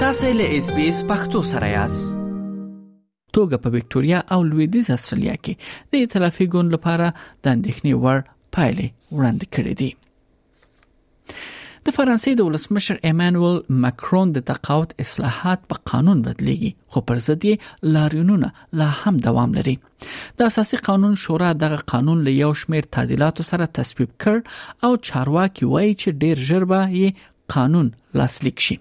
تاسو له اس بي اس پختو سره یاست توګه په وکټوريا او لویدیز استرالیا کې د ائتلافي ګوند لپاره د اندېښنې وړ پایلې وړاندې کړې دي د فرانسې د ولسمشر ایمانوئل ماکرون د تقاعد اصلاحات په قانون بدلېږي خو پر ضد یې لاریونونه لا هم دوام لري د اساسي قانون شورا دغه قانون له یو شمیر تعدیلاتو سره تصویب کړ او چارواکي وایي چې ډیر ژر به یې قانون لاسلیک شي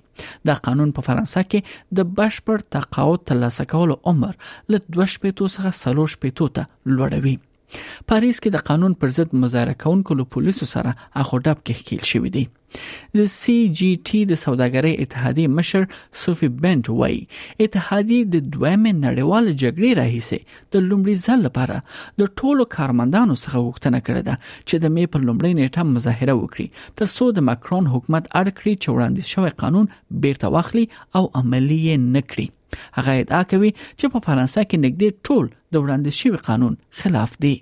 دا قانون په فرانسه کې د بشپړ تقاعد ترلاسه کولو عمر له 2 شپېتو څخه 3 شپېتو ته لوړوي پاریس کې د قانون پر ضد مظاهره کوونکو له پولیسو سره اخوډب کې ښکیل شوې دي د سی جی ټي د سوداګرۍ اتحادیې مشر سوفي بنت وایي اتحادیې د دویمې نړیوال جګړې راهیسې د لومړي ځل لپاره د ټولو کارمندانو څخه غوښتنه کړې ده چې د می په لومړۍ نیټه مظاهره وکړي تر څو د مکرون حکومت اړ کړي چې وړاندیز شوی قانون بیرته واخلي او عملی یې نکړي هغه ادعا کوي چې په فرانسه کې نږدې ټول د وړاندیز شوی قانون خلاف دي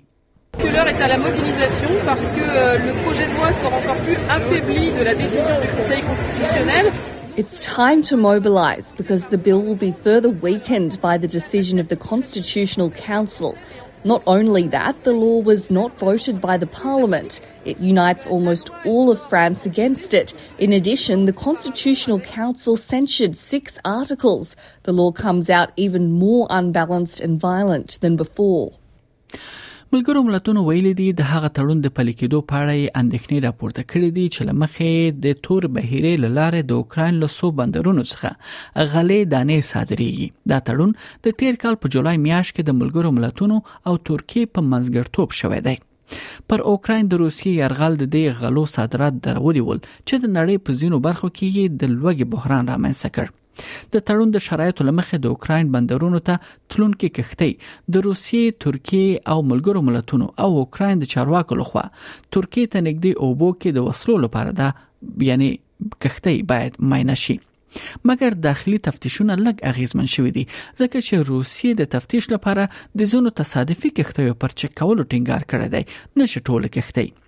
Que l'heure est à la mobilisation parce que euh, le projet de loi encore plus affaibli de la décision du Conseil constitutionnel. It's time to mobilise because the bill will be further weakened by the decision of the Constitutional Council. Not only that, the law was not voted by the Parliament. It unites almost all of France against it. In addition, the Constitutional Council censured six articles. The law comes out even more unbalanced and violent than before. ملګرو ملتونو ویلي دي د هغه تړون د پلي کېدو په اړه یې اندېښنې راپورته کړې دي چې لمخې د تور بهیرې لاره د اوکرين له سو بندرونو څخه غلې دانې صادرېږي دا تړون د تیر کال په جولای میاشت کې د ملګرو ملتونو او ترکیه په منځګړتوب شوې دی پر اوکرين د روسیې يرغل د دې غلو صادرات درولي ول چې د نړۍ په ځینو برخو کې د لوګي بحران رامنځته کړ د تړون د شرایطو لمخې د اوکراین بندرونو ته تلونکې کښتۍ د روسیې، ترکیه او ملګرو ملتونو او اوکراین د چارواکو لخوا ترکیه ته نږدې اوبو کې د وسلو لپاره ده یعنی کښتۍ باید ماینه شي مګر داخلي تفتیشونه لږ اغیزمن شوي دي ځکه چې روسیې د تفتیش لپاره د زونو تصادفي کښتیو پر چک کولو ټینګار کړی دی نشي ټوله کښتۍ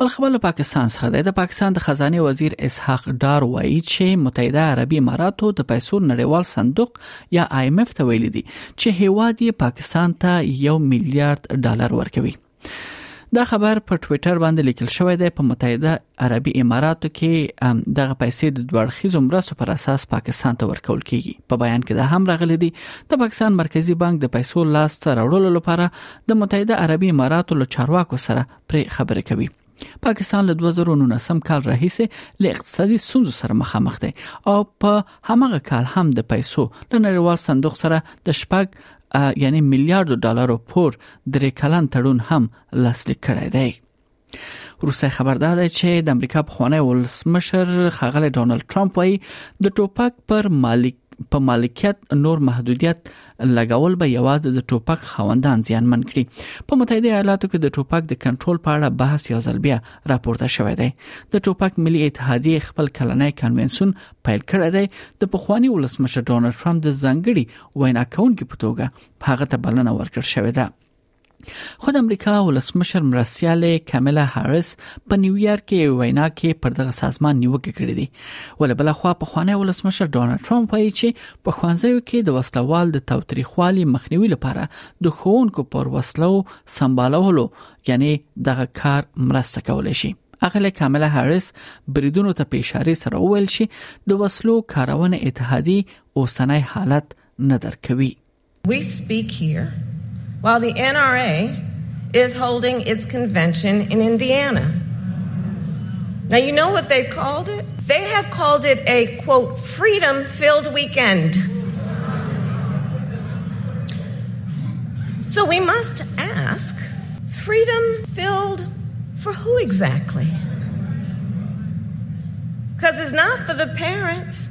بل خبر له پاکستان څخه دی د پاکستان د خزانه وزیر اسحاق ډار وایي چې متحده عربي اماراتو د پیسو نړیوال صندوق یا آی ایم ایف ته ویل دي چې هیواد یې پاکستان ته یو میلیارډ ډالر ورکوي دا خبر په ټوئیټر باندې لیکل شوی دی په متحده عربي اماراتو کې دغه پیسې د دوړخیزو مرستو پر اساس پاکستان ته ورکول کیږي په بیان کې دا هم راغلي دي د پاکستان مرکزی بانک د پیسو لاس ته راوړلو لپاره د متحده عربي اماراتو له چارواکو سره پرې خبرې کوي پاکستان له 2019 کال راهیسې له اقتصادي ستونزو سره مخامخ دی او په همغه کال هم د پیسو له نړیوال صندوق سره د شپږ یعنی میلیارډ ډالرو پور درې کلن تړون هم لاسلیک کړی دی روسي خبر دا دی چې د امریکا په خوانی ولسمشر خغل ډونلډ ټرمپ وايي د ټوپک پر مالک په مالکیت نور محدودیت لګول به یوازې د ټوپک خوندان زیانمن کړي په متحده ایالاتو کې د ټوپک د کنټرول په اړه بحث یو ځل بیا راپورته شوې دی د ټوپک ملي اتحادیه خپل کلنۍ کنونسیون پیل کړی دی د پخوانی ولسمشر ډونلډ ټرمپ د ځنګړي وینا کونکي په توګه هغه ته بلنه ورکړ شوې ده خود امریکا ولسمشر مرستیاله کاملا هاریس په نیویارک کې وینا کې پر دغه سازمان نیوکه کړې دي ول بل خو په خوانی ولسمشر ډونالد ترامپ وایي چې په خوانځیو کې د وسلوال د توتریخوالي مخنیوي لپاره د خوونکو پر وسلو سمبالولو یعنی دغه کار مرسته کولای شي اغله کاملا هاریس بریدونو ته په اشاره سره وویل چې د وسلو کارونه اتحادي اوسنۍ حالت نه درکوي We speak here while the NRA is holding its convention in Indiana. Now, you know what they've called it? They have called it a quote, freedom filled weekend. So we must ask freedom filled for who exactly? Because it's not for the parents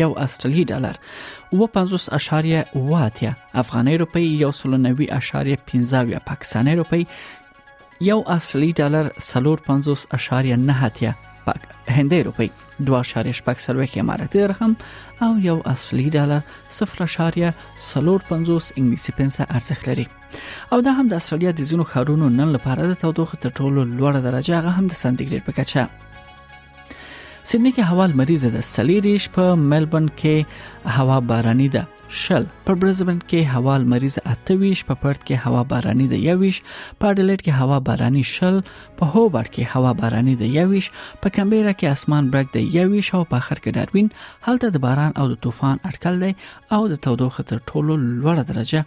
یو استرالی ډالر 55.8 افغاني روپی یو سل 90.15 پاکستاني روپی یو استرالی ډالر 45.9 پاک هندۍ روپی 2.8 سلويخ اماراتي درهم او یو اصلي ډالر 0.050 انګلیسي پنسه ارزښت لري او دا هم د استرالیا د ځینو ښارونو نن لپاره د تودوخې تر ټولو لوړه درجه هغه هم د سانتیګریډ په کچه سیدنی کې هوا لمریزه ده سلیریش په ملبورن کې هوا باراني ده شل په برزبن کې هوا لمریزه اتویش په پرت کې هوا باراني ده یویش په اډلیډ کې هوا باراني شل په هوبرټ کې هوا باراني ده یویش په کمبیرا کې اسمان برګ ده یویش او په اخر کې ډاروین هلته د باران او د طوفان اټکل دی او د تودوخه تر ټولو لوړه درجه